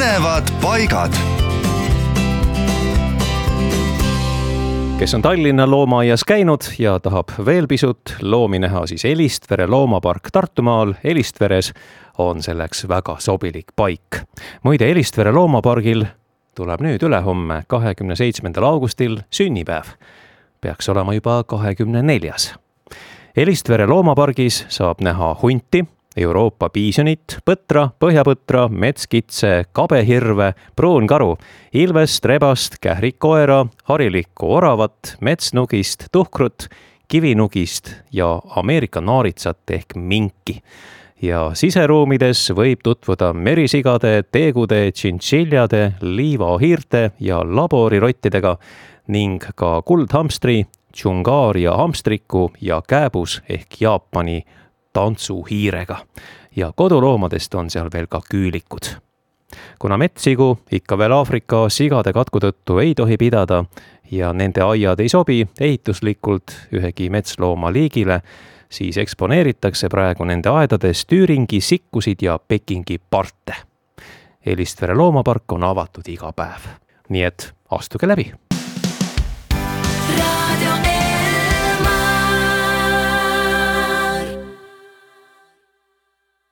põnevad paigad. kes on Tallinna loomaaias käinud ja tahab veel pisut loomi näha, siis Elistvere loomapark Tartumaal Elistveres on selleks väga sobilik paik. muide, Elistvere loomapargil tuleb nüüd ülehomme, kahekümne seitsmendal augustil sünnipäev. peaks olema juba kahekümne neljas. Elistvere loomapargis saab näha hunti Euroopa piisonit, põtra, põhjapõtra, metskitse, kabehirve, pruunkaru, ilvest, rebast, kährikkoera, harilikku oravat, metsnugist, tuhkrut, kivinugist ja Ameerika naaritsat ehk minki. ja siseruumides võib tutvuda merisigade, teegude, tšintšiljade, liivahiirte ja laborirottidega ning ka kuldhamstri, džungaaria hamstriku ja kääbus ehk Jaapani tantsuhiirega ja koduloomadest on seal veel ka küülikud. kuna metssigu ikka veel Aafrika sigade katku tõttu ei tohi pidada ja nende aiad ei sobi ehituslikult ühegi metsloomaliigile, siis eksponeeritakse praegu nende aedades tüüringi, sikkusid ja Pekingi parte. Elistvere loomapark on avatud iga päev, nii et astuge läbi